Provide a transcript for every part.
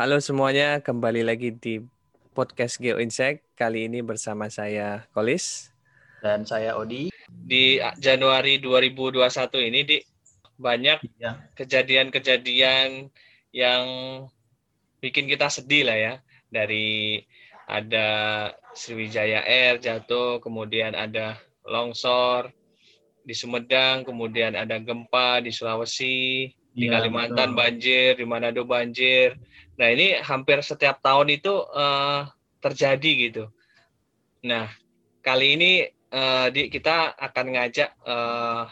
Halo semuanya, kembali lagi di podcast Geo Insect. Kali ini bersama saya Kolis dan saya Odi. Di Januari 2021 ini di banyak Iya. kejadian-kejadian yang bikin kita sedih lah ya. Dari ada Sriwijaya Air jatuh, kemudian ada longsor di Sumedang, kemudian ada gempa di Sulawesi, di Iya, Kalimantan betul. banjir, di Manado banjir. Nah ini hampir setiap tahun itu eh, terjadi gitu. Nah kali ini eh, di, kita akan ngajak eh,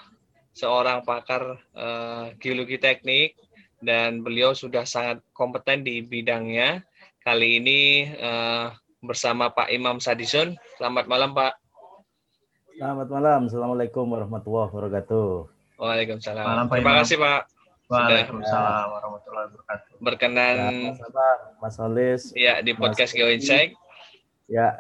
seorang pakar eh, geologi teknik dan beliau sudah sangat kompeten di bidangnya. Kali ini eh, bersama Pak Imam Sadison. Selamat malam Pak. Selamat malam. Assalamualaikum warahmatullahi wabarakatuh. Waalaikumsalam. Malam, Pak Terima Imam. kasih Pak Waalaikumsalam warahmatullahi wabarakatuh. berkenan Sama-sama Mas Olis. ya di podcast Geo. Insight. Ya,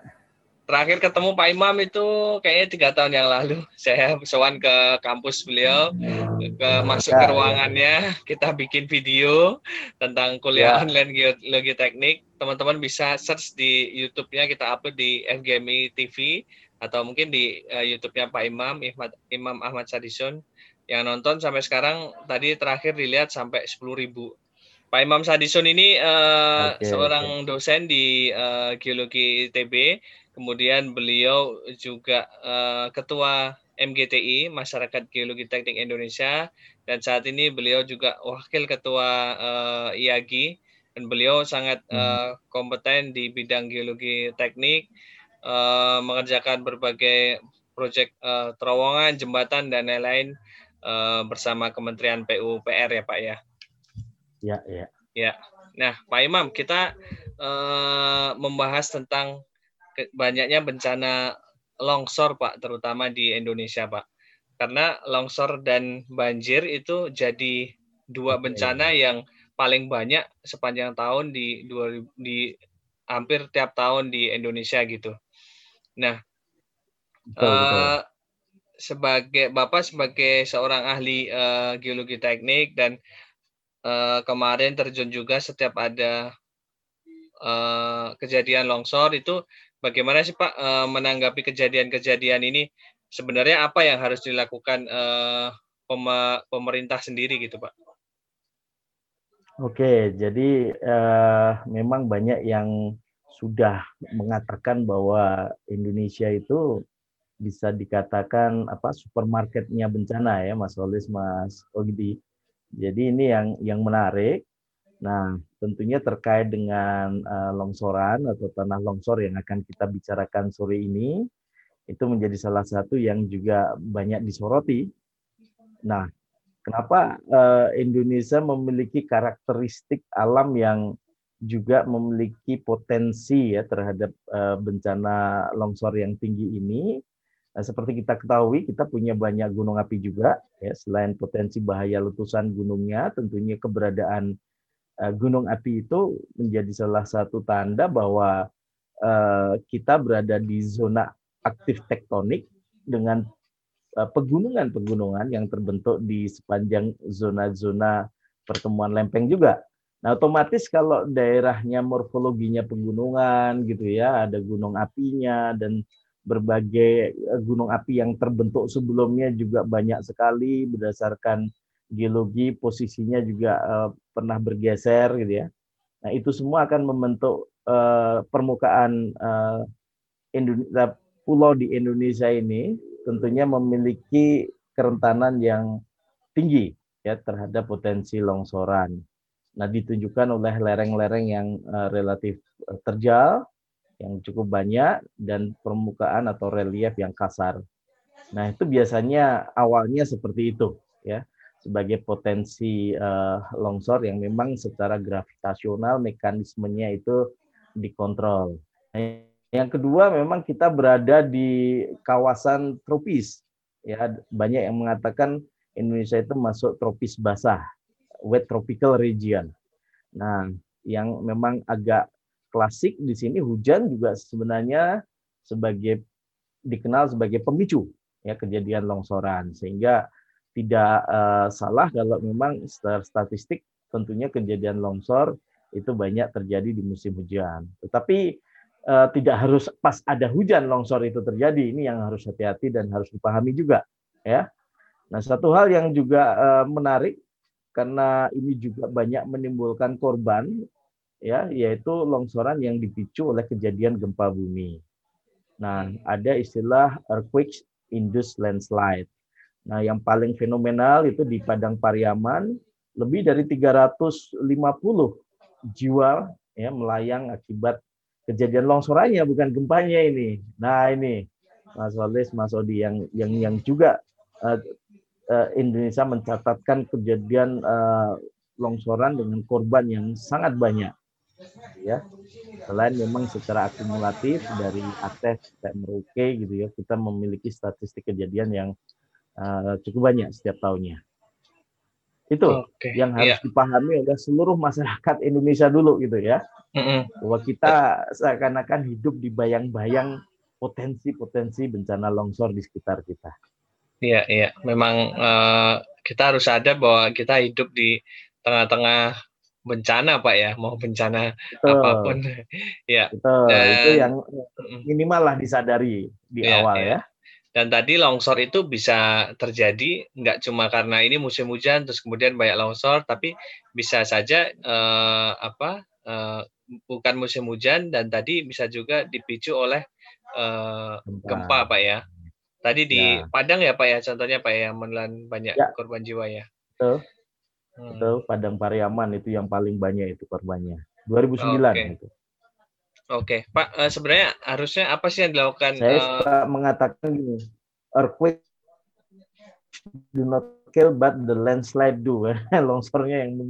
terakhir ketemu Pak Imam itu kayaknya tiga tahun yang lalu. Saya sowan ke kampus beliau, ke masuk ke Ya, ya. ruangannya, kita bikin video tentang kuliah Ya. online geologi teknik. Teman-teman bisa search di YouTube-nya kita upload di FGMI TV atau mungkin di eh, YouTube-nya Pak Imam, Imam, Imam Ahmad Sadison. Yang nonton sampai sekarang tadi terakhir dilihat sampai 10.000 Pak Imam Sadison ini eh, Oke, seorang dosen di eh, geologi ITB, kemudian beliau juga eh, ketua MGTI Masyarakat Geologi Teknik Indonesia. Dan saat ini beliau juga wakil ketua eh, IAGI dan beliau sangat eh, kompeten di bidang geologi teknik eh, mengerjakan berbagai proyek eh, terowongan, jembatan dan lain-lain eh, bersama Kementerian PUPR ya Pak ya. ya, ya. Ya, nah Pak Imam, kita eh, membahas tentang banyaknya bencana longsor Pak, terutama di Indonesia Pak. Karena longsor dan banjir itu jadi dua bencana yang paling banyak sepanjang tahun di 2000 di hampir tiap tahun di Indonesia gitu. Nah, Betul, betul. Sebagai Bapak sebagai seorang ahli eh, geologi teknik dan eh, kemarin terjun juga setiap ada eh, kejadian longsor itu bagaimana sih Pak eh, menanggapi kejadian-kejadian ini? Sebenarnya apa yang harus dilakukan pema- pemerintah sendiri gitu Pak? Oke, jadi eh, memang banyak yang sudah mengatakan bahwa Indonesia itu bisa dikatakan apa supermarketnya bencana ya, Mas Olis, Mas Ogidi. Jadi ini yang yang menarik. Nah, tentunya terkait dengan eh, longsoran atau tanah longsor yang akan kita bicarakan sore ini, itu menjadi salah satu yang juga banyak disoroti. Nah, kenapa eh, Indonesia memiliki karakteristik alam yang juga memiliki potensi ya terhadap eh, bencana longsor yang tinggi ini? Nah, seperti kita ketahui, kita punya banyak gunung api juga. Ya, selain potensi bahaya letusan gunungnya, tentunya keberadaan eh, gunung api itu menjadi salah satu tanda bahwa eh, kita berada di zona aktif tektonik dengan eh, pegunungan-pegunungan yang terbentuk di sepanjang zona-zona pertemuan lempeng juga. Nah, otomatis kalau daerahnya morfologinya pegunungan gitu ya, ada gunung apinya dan berbagai eh, gunung api yang terbentuk sebelumnya juga banyak sekali berdasarkan geologi posisinya juga eh, pernah bergeser gitu ya. Nah, itu semua akan membentuk eh, permukaan eh, Indonesia pulau di Indonesia ini tentunya memiliki kerentanan yang tinggi ya terhadap potensi longsoran. Nah, ditunjukkan oleh lereng-lereng yang eh, relatif eh, terjal, yang cukup banyak dan permukaan atau relief yang kasar. Nah, itu biasanya awalnya seperti itu ya, sebagai potensi eh, longsor yang memang secara gravitasional mekanismenya itu dikontrol. Nah, yang kedua memang kita berada di kawasan tropis. Ya, banyak yang mengatakan Indonesia itu masuk tropis basah, wet tropical region. Nah, yang memang agak klasik di sini hujan juga sebenarnya sebagai dikenal sebagai pemicu ya kejadian longsoran sehingga tidak eh, salah kalau memang secara statistik tentunya kejadian longsor itu banyak terjadi di musim hujan. Tetapi uh, tidak harus pas ada hujan longsor itu terjadi. Ini yang harus hati-hati dan harus dipahami juga, ya. Nah, satu hal yang juga uh, menarik karena ini juga banyak menimbulkan korban, ya, yaitu longsoran yang dipicu oleh kejadian gempa bumi. Nah, ada istilah earthquake induced landslide. Nah, yang paling fenomenal itu di Padang Pariaman, lebih dari 350 jiwa ya melayang akibat kejadian longsorannya bukan gempanya ini. Nah ini Mas Walis, Mas Odi yang yang yang juga uh, uh, Indonesia mencatatkan kejadian uh, longsoran dengan korban yang sangat banyak. Ya, selain memang secara akumulatif dari sampai Merauke gitu ya, kita memiliki statistik kejadian yang uh, cukup banyak setiap tahunnya. Itu okay. yang harus yeah. dipahami oleh seluruh masyarakat Indonesia dulu gitu ya. Mm-hmm. Bahwa kita seakan-akan hidup di bayang-bayang potensi-potensi bencana longsor di sekitar kita. Iya, iya. Memang uh, kita harus sadar bahwa kita hidup di tengah-tengah bencana, Pak ya, mau bencana Betul. apa pun. ya. Betul. Dan, itu yang minimal lah disadari di ya, awal ya. ya. Dan tadi longsor itu bisa terjadi nggak cuma karena ini musim hujan terus kemudian banyak longsor, tapi bisa saja eh, apa eh, bukan musim hujan dan tadi bisa juga dipicu oleh eh, gempa, pak ya. Tadi di ya. Padang ya pak ya contohnya pak ya menelan banyak ya. korban jiwa ya. Betul. Hmm. Betul Padang Pariaman itu yang paling banyak itu korbannya. 2009 okay. itu. Oke, Pak. Uh, sebenarnya harusnya apa sih yang dilakukan? Saya uh, suka mengatakan gini, earthquake do not kill, but the landslide do. Longsornya yang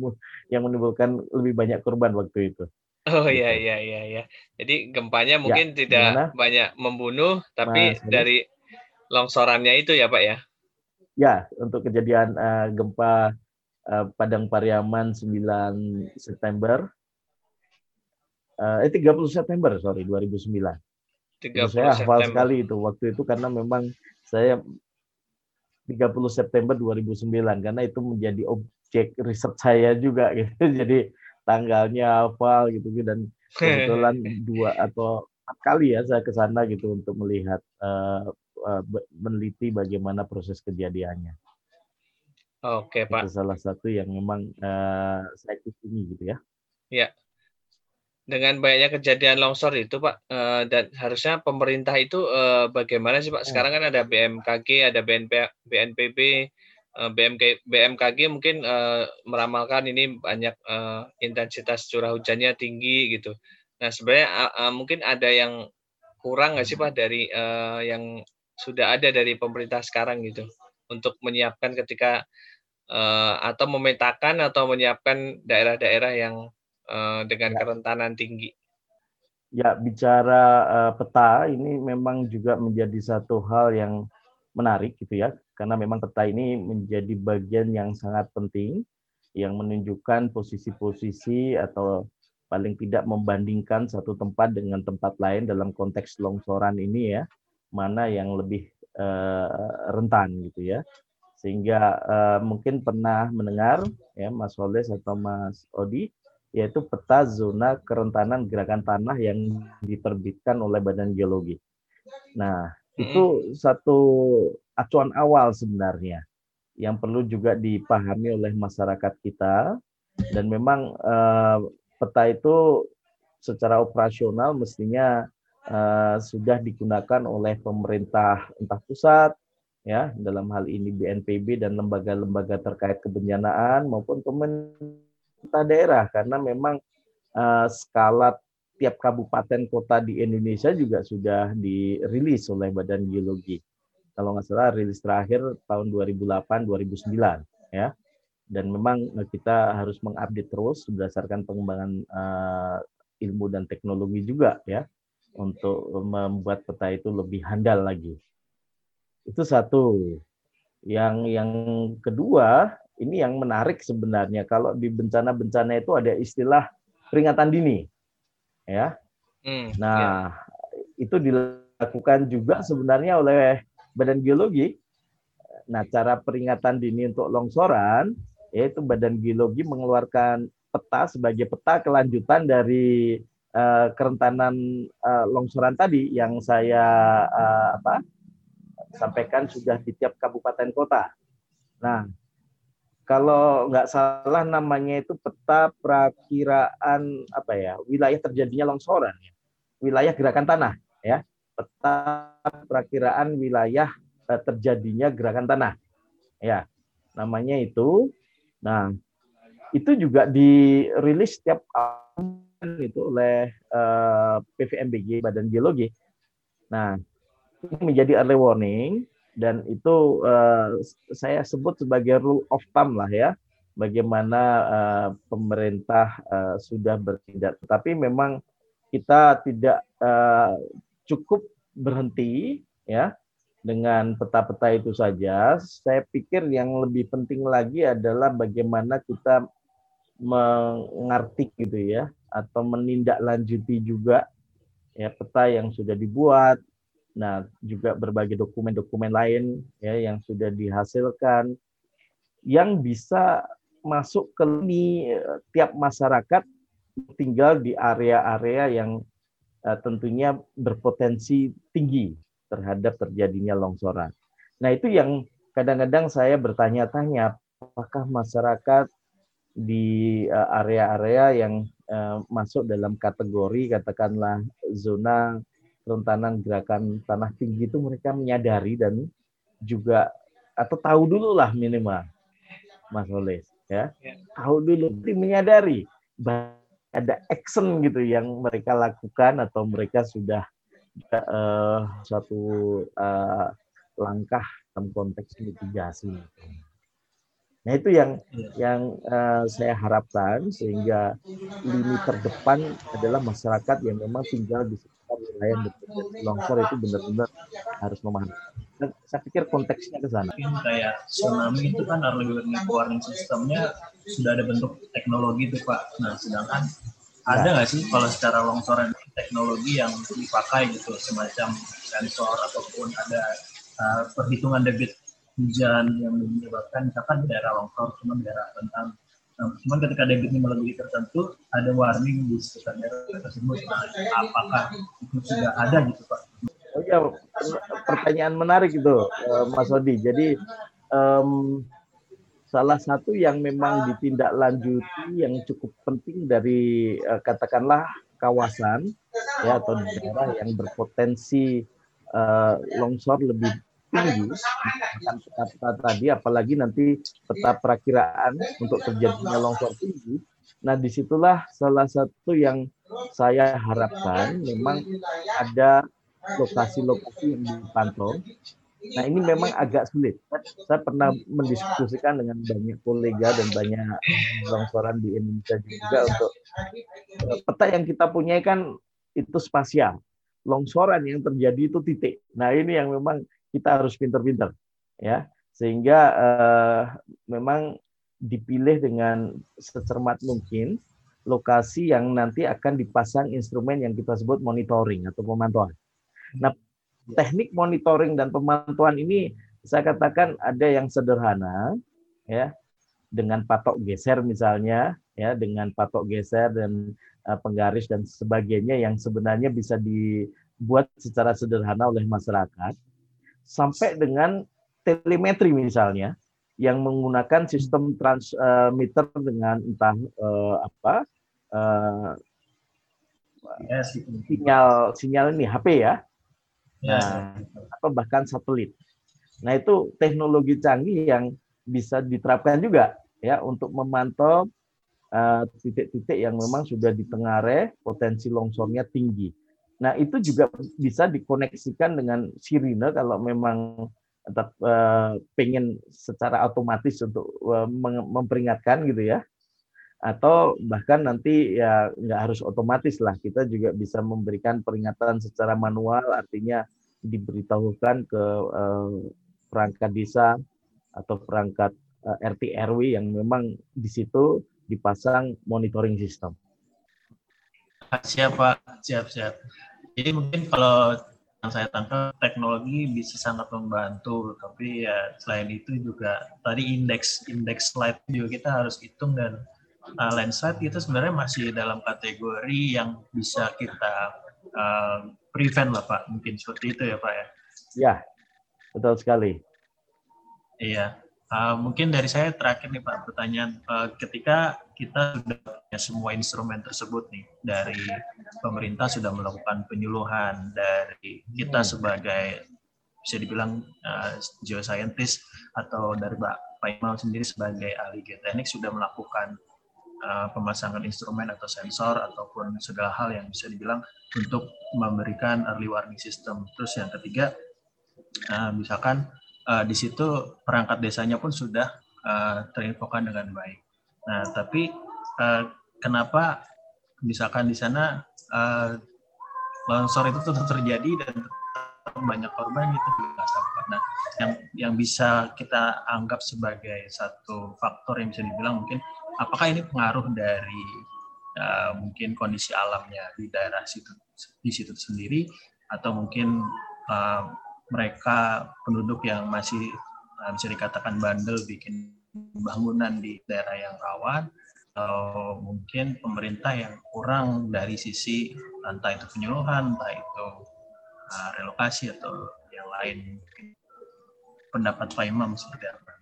yang menimbulkan lebih banyak korban waktu itu. Oh iya gitu. iya iya iya. Jadi gempanya ya, mungkin ya, tidak gimana? banyak membunuh, tapi Mas, dari longsorannya itu ya Pak ya? Ya, untuk kejadian uh, gempa uh, Padang Pariaman 9 September uh, eh 30 September sorry 2009. 30 saya hafal sekali itu waktu itu karena memang saya 30 September 2009 karena itu menjadi objek riset saya juga gitu. Jadi tanggalnya hafal gitu dan kebetulan dua atau empat kali ya saya ke sana gitu untuk melihat uh, uh, meneliti bagaimana proses kejadiannya. Oke, Pak. Itu salah satu yang memang uh, saya kunjungi gitu ya. Ya dengan banyaknya kejadian longsor itu Pak uh, dan harusnya pemerintah itu uh, bagaimana sih Pak? Hmm. Sekarang kan ada BMKG, ada BNP, BNPB, uh, BMK, BMKG mungkin uh, meramalkan ini banyak uh, intensitas curah hujannya tinggi gitu. Nah sebenarnya uh, uh, mungkin ada yang kurang nggak sih Pak dari uh, yang sudah ada dari pemerintah sekarang gitu untuk menyiapkan ketika uh, atau memetakan atau menyiapkan daerah-daerah yang uh, dengan ya. kerentanan tinggi. Ya, bicara uh, peta ini memang juga menjadi satu hal yang menarik gitu ya, karena memang peta ini menjadi bagian yang sangat penting yang menunjukkan posisi-posisi atau paling tidak membandingkan satu tempat dengan tempat lain dalam konteks longsoran ini ya, mana yang lebih rentan gitu ya. Sehingga uh, mungkin pernah mendengar ya Mas Wallace atau Mas Odi yaitu peta zona kerentanan gerakan tanah yang diterbitkan oleh Badan Geologi. Nah, itu satu acuan awal sebenarnya yang perlu juga dipahami oleh masyarakat kita dan memang eh, peta itu secara operasional mestinya eh, sudah digunakan oleh pemerintah entah pusat ya dalam hal ini BNPB dan lembaga-lembaga terkait kebencanaan maupun pemerintah daerah karena memang uh, skala tiap kabupaten kota di Indonesia juga sudah dirilis oleh Badan Geologi. Kalau nggak salah rilis terakhir tahun 2008-2009 ya. Dan memang kita harus mengupdate terus berdasarkan pengembangan uh, ilmu dan teknologi juga ya untuk membuat peta itu lebih handal lagi. Itu satu. Yang yang kedua ini yang menarik sebenarnya kalau di bencana-bencana itu ada istilah peringatan dini ya hmm, nah ya. itu dilakukan juga sebenarnya oleh badan geologi nah cara peringatan dini untuk longsoran yaitu badan geologi mengeluarkan peta sebagai peta kelanjutan dari uh, kerentanan uh, longsoran tadi yang saya uh, apa sampaikan sudah di tiap kabupaten kota. Nah, kalau nggak salah namanya itu peta perakiraan apa ya wilayah terjadinya longsoran ya. wilayah gerakan tanah ya peta perakiraan wilayah eh, terjadinya gerakan tanah ya namanya itu nah itu juga dirilis setiap itu oleh uh, eh, PVMBG Badan Geologi. Nah ini menjadi early warning dan itu uh, saya sebut sebagai rule of thumb lah ya bagaimana uh, pemerintah uh, sudah bertindak. Tapi memang kita tidak uh, cukup berhenti ya dengan peta-peta itu saja. Saya pikir yang lebih penting lagi adalah bagaimana kita mengerti gitu ya atau menindaklanjuti juga ya peta yang sudah dibuat Nah, juga berbagai dokumen-dokumen lain ya yang sudah dihasilkan yang bisa masuk ke lini eh, tiap masyarakat tinggal di area-area yang uh, tentunya berpotensi tinggi terhadap terjadinya longsoran. Nah, itu yang kadang-kadang saya bertanya-tanya apakah masyarakat di eh, area-area yang uh, masuk dalam kategori katakanlah zona kerentanan gerakan tanah tinggi itu mereka menyadari dan juga atau tahu dulu lah minimal Mas Oles ya, ya. tahu dulu menyadari ada action gitu yang mereka lakukan atau mereka sudah uh, suatu uh, langkah dalam konteks mitigasi. Nah itu yang yang uh, saya harapkan sehingga lini terdepan adalah masyarakat yang memang tinggal di wilayah yang longsor itu benar-benar harus memahami. Dan saya pikir konteksnya ke sana. Mungkin kayak tsunami itu kan early warning sistemnya sudah ada bentuk teknologi itu Pak. Nah sedangkan ada nggak sih kalau secara longsoran teknologi yang dipakai gitu semacam sensor ataupun ada uh, perhitungan debit hujan yang menyebabkan misalkan daerah longsor cuma daerah tentang Nah, cuman ketika debitnya melebihi tertentu, ada warning di sekitar daerah tersebut. Nah, apakah itu sudah ada gitu Pak? Oh ya, pertanyaan menarik itu eh, Mas Odi. Jadi um, salah satu yang memang ditindaklanjuti yang cukup penting dari uh, katakanlah kawasan ya atau daerah yang berpotensi uh, longsor lebih tinggi peta tadi apalagi nanti peta perakiraan untuk terjadinya longsor tinggi. Nah di situlah salah satu yang saya harapkan memang ada lokasi-lokasi yang dipantau. nah ini memang agak sulit. Saya pernah mendiskusikan dengan banyak kolega dan banyak longsoran di Indonesia juga untuk eh, peta yang kita punya kan itu spasial. Longsoran yang terjadi itu titik. Nah ini yang memang kita harus pinter-pinter ya. Sehingga uh, memang dipilih dengan secermat mungkin lokasi yang nanti akan dipasang instrumen yang kita sebut monitoring atau pemantauan. Nah, teknik monitoring dan pemantauan ini saya katakan ada yang sederhana ya dengan patok geser misalnya ya dengan patok geser dan uh, penggaris dan sebagainya yang sebenarnya bisa dibuat secara sederhana oleh masyarakat sampai dengan telemetri misalnya yang menggunakan sistem transmitter dengan entah uh, apa uh, sinyal sinyal ini HP ya, ya, nah, atau bahkan satelit. Nah itu teknologi canggih yang bisa diterapkan juga ya untuk memantau eh, titik-titik uh, yang memang sudah ditengare potensi longsornya tinggi. Nah, itu juga bisa dikoneksikan dengan sirine kalau memang tetap uh, pengen secara otomatis untuk uh, memperingatkan gitu ya. Atau bahkan nanti ya nggak harus otomatis lah, kita juga bisa memberikan peringatan secara manual, artinya diberitahukan ke uh, perangkat desa atau perangkat uh, RT RW yang memang di situ dipasang monitoring system. Siap Pak, siap siap. Jadi mungkin kalau yang saya tangkap teknologi bisa sangat membantu, tapi ya selain itu juga tadi indeks indeks slide juga kita harus hitung dan uh, landslide itu sebenarnya masih dalam kategori yang bisa kita uh, prevent lah Pak, mungkin seperti itu ya Pak ya. Ya, betul sekali. Iya, uh, mungkin dari saya terakhir nih Pak pertanyaan, uh, ketika kita sudah punya semua instrumen tersebut nih dari pemerintah sudah melakukan penyuluhan dari kita hmm. sebagai bisa dibilang uh, geoscientist atau dari Pak Pak sendiri sebagai ahli geoteknik sudah melakukan uh, pemasangan instrumen atau sensor ataupun segala hal yang bisa dibilang untuk memberikan early warning system. Terus yang ketiga, uh, misalkan uh, di situ perangkat desanya pun sudah uh, terinfokan dengan baik. Nah, tapi uh, kenapa misalkan di sana uh, longsor itu tetap terjadi dan banyak korban itu sampai. Nah, yang yang bisa kita anggap sebagai satu faktor yang bisa dibilang mungkin apakah ini pengaruh dari uh, mungkin kondisi alamnya di daerah situ di situ sendiri atau mungkin uh, mereka penduduk yang masih uh, bisa dikatakan bandel bikin bangunan di daerah yang rawan atau mungkin pemerintah yang kurang dari sisi entah itu penyuluhan, entah itu uh, relokasi atau yang lain. Pendapat Pak Imam seperti apa?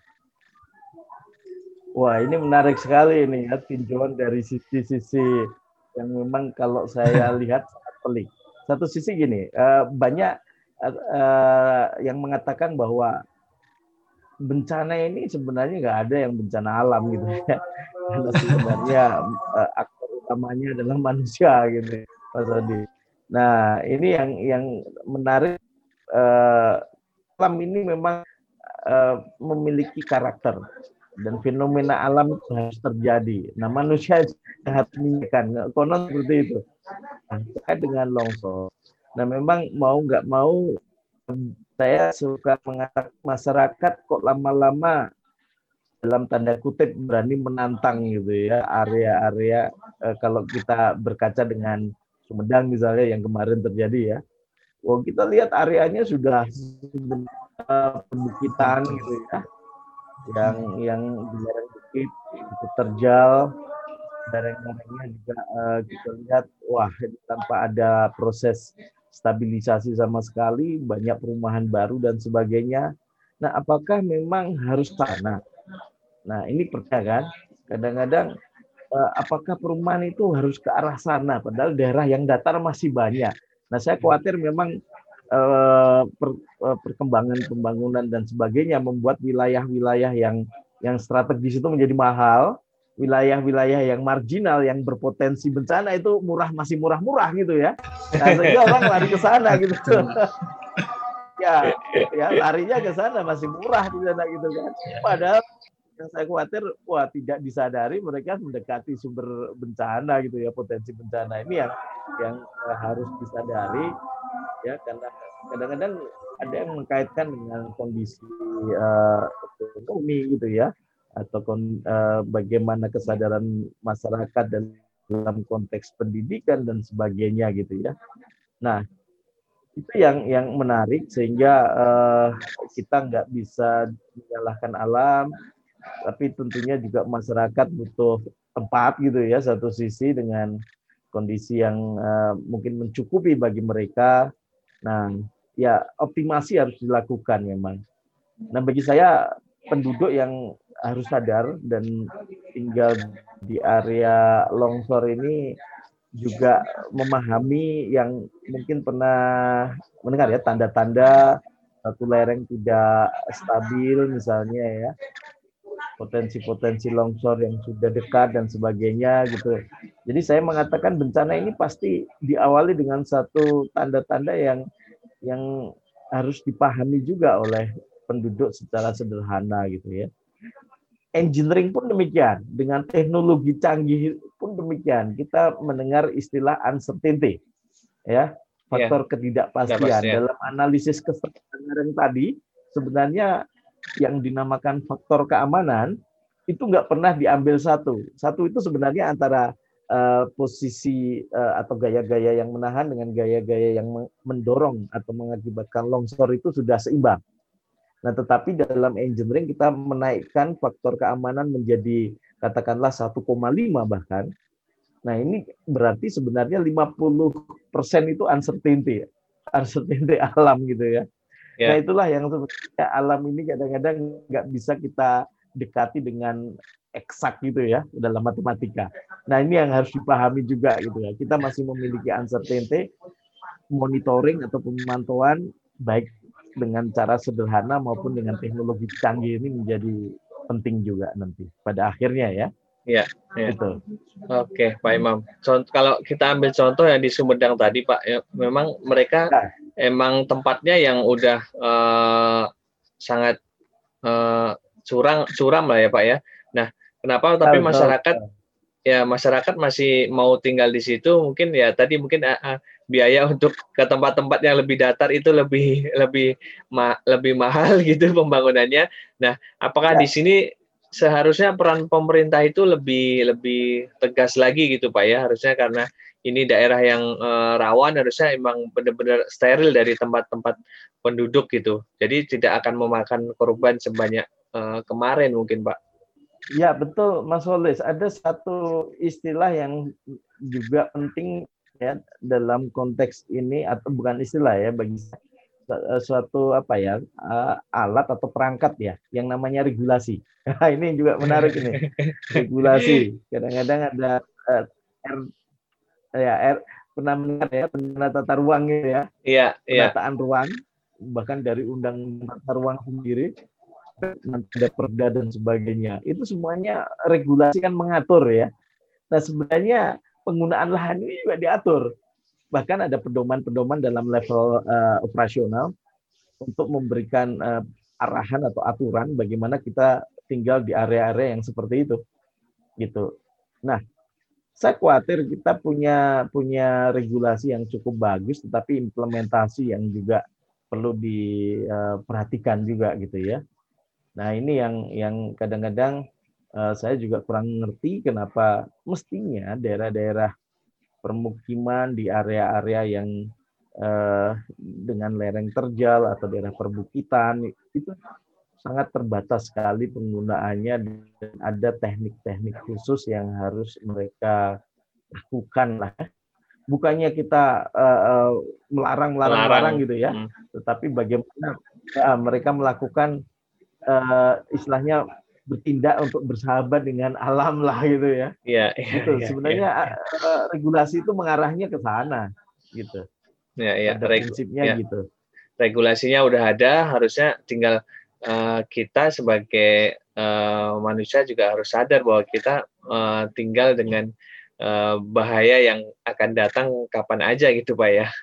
Wah, ini menarik sekali ini ya tinjauan dari sisi-sisi yang memang kalau saya lihat sangat pelik. Satu sisi gini, eh, banyak eh, yang mengatakan bahwa bencana ini sebenarnya nggak ada yang bencana alam gitu ya. Karena sebenarnya eh, aktor utamanya adalah manusia gitu, Mas Adi. Nah, ini yang yang menarik alam ini memang memiliki karakter dan fenomena alam harus terjadi. Nah manusia harus mengingatkan, konon seperti itu. Nah, terkait dengan longsor. Nah memang mau nggak mau saya suka mengatakan masyarakat kok lama-lama dalam tanda kutip berani menantang gitu ya area-area eh, kalau kita berkaca dengan Sumedang misalnya yang kemarin terjadi ya. Oh kita lihat areanya sudah perbukitan gitu ya yang yang di lereng bukit itu terjal lereng-lerengnya juga uh, kita lihat wah tanpa ada proses stabilisasi sama sekali banyak perumahan baru dan sebagainya. Nah apakah memang harus tanah? Nah ini pernah kan? Kadang-kadang uh, apakah perumahan itu harus ke arah sana? Padahal daerah yang datar masih banyak. Nah saya khawatir memang Eh, eh, perkembangan pembangunan dan sebagainya membuat wilayah-wilayah yang yang strategis itu menjadi mahal, wilayah-wilayah yang marginal yang berpotensi bencana itu murah masih murah-murah gitu ya. Nah, sehingga orang lari ke sana gitu. ya, ya larinya ke sana masih murah di sana gitu kan. Padahal yang saya khawatir wah tidak disadari mereka mendekati sumber bencana gitu ya potensi bencana ini yang yang harus disadari ya karena kadang-kadang ada yang mengkaitkan dengan kondisi uh, ekonomi gitu ya atau uh, bagaimana kesadaran masyarakat dan dalam konteks pendidikan dan sebagainya gitu ya. Nah itu yang yang menarik sehingga uh, kita nggak bisa menyalahkan alam, tapi tentunya juga masyarakat butuh tempat gitu ya satu sisi dengan kondisi yang uh, mungkin mencukupi bagi mereka Nah, ya optimasi harus dilakukan memang. Nah, bagi saya penduduk yang harus sadar dan tinggal di area longsor ini juga memahami yang mungkin pernah mendengar ya tanda-tanda satu lereng tidak stabil misalnya ya potensi-potensi longsor yang sudah dekat dan sebagainya gitu. Jadi saya mengatakan bencana ini pasti diawali dengan satu tanda-tanda yang yang harus dipahami juga oleh penduduk secara sederhana gitu ya. Engineering pun demikian, dengan teknologi canggih pun demikian. Kita mendengar istilah uncertainty, ya faktor ya. ketidakpastian ya. dalam analisis kesadaran tadi sebenarnya yang dinamakan faktor keamanan itu nggak pernah diambil satu. Satu itu sebenarnya antara uh, posisi uh, atau gaya-gaya yang menahan dengan gaya-gaya yang mendorong atau mengakibatkan longsor itu sudah seimbang. Nah, tetapi dalam engineering kita menaikkan faktor keamanan menjadi katakanlah 1,5 bahkan. Nah ini berarti sebenarnya 50% itu uncertainty, uncertainty alam gitu ya. Yeah. Nah itulah yang sebenarnya alam ini kadang-kadang nggak bisa kita dekati dengan eksak gitu ya dalam matematika. Nah ini yang harus dipahami juga gitu ya. Kita masih memiliki uncertainty, monitoring atau pemantauan baik dengan cara sederhana maupun dengan teknologi canggih ini menjadi penting juga nanti pada akhirnya ya. Iya, ya. itu. Oke, Pak Imam. Contoh, kalau kita ambil contoh yang di Sumedang tadi, Pak, ya, memang mereka nah. emang tempatnya yang udah uh, sangat uh, curang, curam lah ya, Pak ya. Nah, kenapa? Tapi masyarakat ya masyarakat masih mau tinggal di situ mungkin ya tadi mungkin uh, uh, biaya untuk ke tempat-tempat yang lebih datar itu lebih lebih ma lebih mahal gitu pembangunannya. Nah, apakah ya. di sini seharusnya peran pemerintah itu lebih lebih tegas lagi gitu Pak ya harusnya karena ini daerah yang uh, rawan harusnya emang benar-benar steril dari tempat-tempat penduduk gitu. Jadi tidak akan memakan korban sebanyak uh, kemarin mungkin Pak. Ya betul Mas Walis. Ada satu istilah yang juga penting ya dalam konteks ini atau bukan istilah ya bagi suatu apa ya eh, alat atau perangkat ya yang namanya regulasi. ini juga menarik ini regulasi. Kadang-kadang ada uh, R ya R pernah mendengar ya penata tata ruang gitu ya. Iya, iya. Penataan ruang bahkan dari undang tata ruang sendiri ada perda dan sebagainya. Itu semuanya regulasi kan mengatur ya. Nah sebenarnya penggunaan lahan ini juga diatur. Bahkan ada pedoman-pedoman dalam level uh, operasional untuk memberikan uh, arahan atau aturan bagaimana kita tinggal di area-area yang seperti itu. Gitu. Nah, saya khawatir kita punya punya regulasi yang cukup bagus, tetapi implementasi yang juga perlu diperhatikan eh, juga gitu ya. Nah ini yang yang kadang-kadang saya juga kurang ngerti kenapa mestinya daerah-daerah permukiman di area-area yang uh, dengan lereng terjal atau daerah perbukitan itu sangat terbatas sekali penggunaannya dan ada teknik-teknik khusus yang harus mereka lakukan lah bukannya kita melarang melarang melarang gitu ya hmm. tetapi bagaimana uh, mereka melakukan uh, istilahnya bertindak untuk bersahabat dengan alam lah gitu ya. Iya. iya gitu. Ya, Sebenarnya ya. Uh, regulasi itu mengarahnya ke sana gitu. Iya. Iya. Ada prinsipnya ya. gitu. Regulasinya udah ada, harusnya tinggal uh, kita sebagai uh, manusia juga harus sadar bahwa kita uh, tinggal dengan uh, bahaya yang akan datang kapan aja gitu pak ya.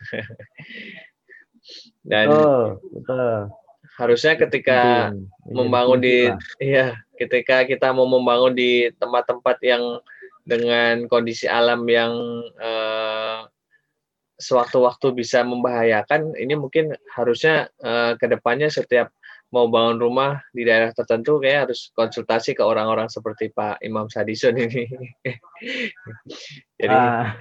Dan betul, betul harusnya ketika membangun di ya ketika kita mau membangun di tempat-tempat yang dengan kondisi alam yang uh, sewaktu-waktu bisa membahayakan ini mungkin harusnya uh, ke depannya setiap mau bangun rumah di daerah tertentu kayak harus konsultasi ke orang-orang seperti Pak Imam Sadison ini. Jadi ah,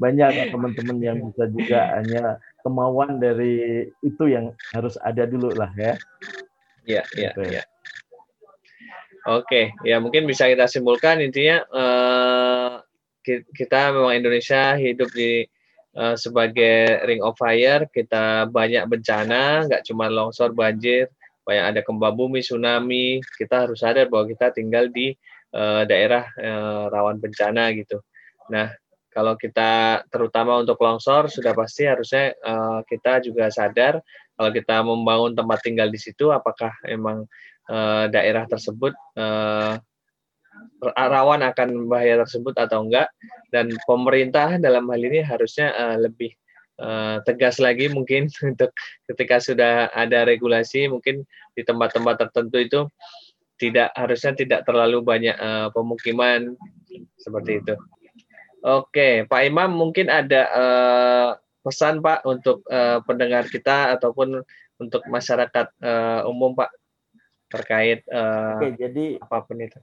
banyak teman-teman yang bisa juga hanya kemauan dari itu yang harus ada dulu lah ya. Iya, iya, gitu. iya. Oke, ya mungkin bisa kita simpulkan intinya eh, kita memang Indonesia hidup di uh, sebagai ring of fire kita banyak bencana nggak cuma longsor banjir banyak ada gempa bumi tsunami. Kita harus sadar bahwa kita tinggal di uh, daerah uh, rawan bencana gitu. Nah kalau kita terutama untuk longsor sudah pasti harusnya uh, kita juga sadar kalau kita membangun tempat tinggal di situ apakah emang uh, daerah tersebut uh, rawan akan bahaya tersebut atau enggak dan pemerintah dalam hal ini harusnya uh, lebih uh, tegas lagi mungkin untuk ketika sudah ada regulasi mungkin di tempat-tempat tertentu itu tidak harusnya tidak terlalu banyak uh, pemukiman seperti itu. Oke, Pak Imam mungkin ada uh, pesan Pak untuk uh, pendengar kita ataupun untuk masyarakat uh, umum Pak terkait uh, Oke, jadi apa pun itu.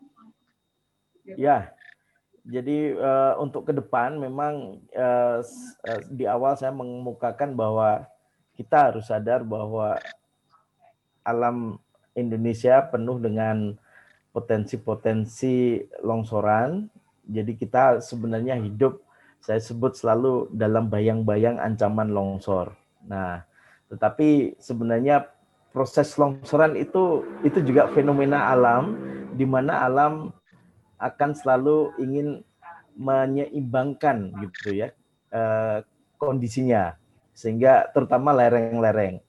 Ya, jadi uh, untuk ke depan memang uh, di awal saya mengemukakan bahwa kita harus sadar bahwa alam Indonesia penuh dengan potensi-potensi longsoran. Jadi kita sebenarnya hidup saya sebut selalu dalam bayang-bayang ancaman longsor. Nah, tetapi sebenarnya proses longsoran itu itu juga fenomena alam di mana alam akan selalu ingin menyeimbangkan gitu ya eh, kondisinya sehingga terutama lereng-lereng.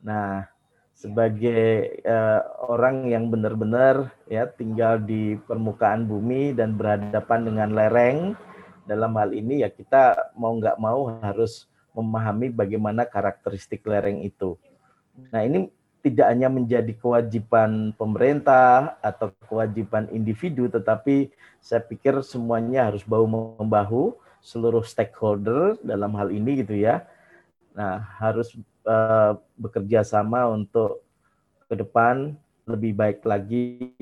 Nah, sebagai eh, orang yang benar-benar ya tinggal di permukaan bumi dan berhadapan dengan lereng dalam hal ini ya kita mau nggak mau harus memahami bagaimana karakteristik lereng itu. Nah, ini tidak hanya menjadi kewajiban pemerintah atau kewajiban individu, tetapi saya pikir semuanya harus bahu membahu seluruh stakeholder dalam hal ini gitu ya. Nah, harus uh, bekerja sama untuk ke depan lebih baik lagi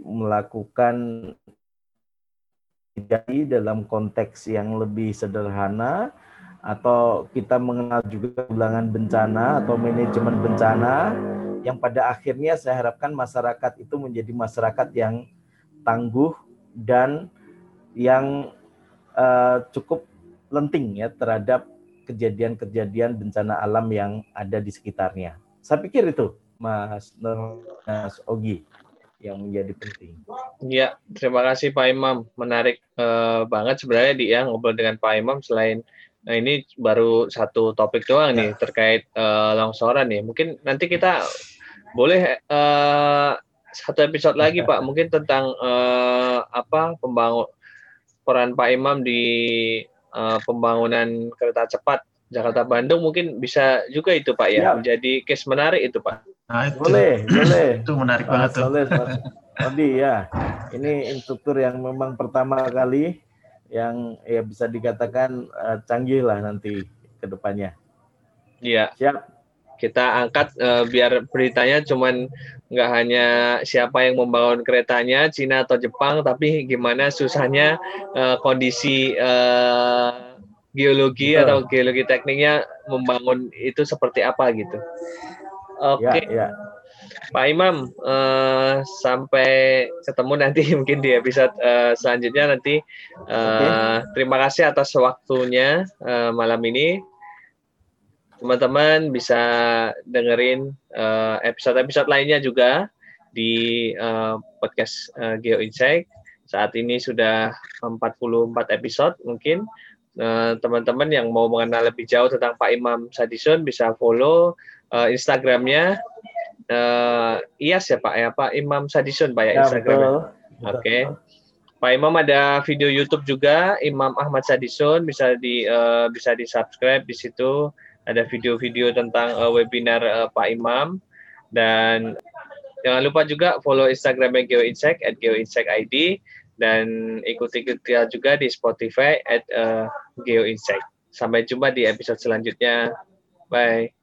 melakukan dalam konteks yang lebih sederhana atau kita mengenal juga ulangan bencana atau manajemen bencana yang pada akhirnya saya harapkan masyarakat itu menjadi masyarakat yang tangguh dan yang uh, cukup lenting ya terhadap kejadian-kejadian bencana alam yang ada di sekitarnya. Saya pikir itu Mas Mas Ogi yang menjadi penting. Ya, terima kasih Pak Imam. Menarik uh, banget sebenarnya di yang ngobrol dengan Pak Imam selain Nah ini baru satu topik doang nih terkait uh, longsoran nih. Mungkin nanti kita boleh uh, satu episode lagi Pak. Mungkin tentang uh, apa pembangun peran Pak Imam di uh, pembangunan kereta cepat Jakarta Bandung mungkin bisa juga itu Pak ya, ya. menjadi case menarik itu Pak. Nah, itu. Boleh, boleh. itu menarik banget tuh. Boleh, Odi ya. Ini instruktur yang memang pertama kali yang ya bisa dikatakan uh, canggih lah nanti ke depannya. Iya. Siap. Kita angkat uh, biar beritanya cuman nggak hanya siapa yang membangun keretanya Cina atau Jepang, tapi gimana susahnya uh, kondisi uh, geologi Betul. atau geologi tekniknya membangun itu seperti apa gitu. Oke. Okay. Ya, ya. Pak Imam, uh, sampai ketemu nanti mungkin di episode uh, selanjutnya nanti. Uh, okay. Terima kasih atas waktunya uh, malam ini. Teman-teman bisa dengerin episode-episode uh, lainnya juga di uh, podcast uh, Geo Insight. Saat ini sudah 44 episode mungkin. Teman-teman uh, yang mau mengenal lebih jauh tentang Pak Imam Sadison bisa follow uh, Instagramnya uh, IAS ya Pak ya Pak Imam Sadison Pak ya, ya Instagramnya. Oke. Okay. Pak Imam ada video YouTube juga Imam Ahmad Sadison bisa di uh, bisa di subscribe di situ ada video-video tentang uh, webinar uh, Pak Imam dan jangan lupa juga follow Instagramnya Geo Insight at Geo Insight ID dan ikuti kita juga di Spotify at uh, Geo Insight. Sampai jumpa di episode selanjutnya. Bye.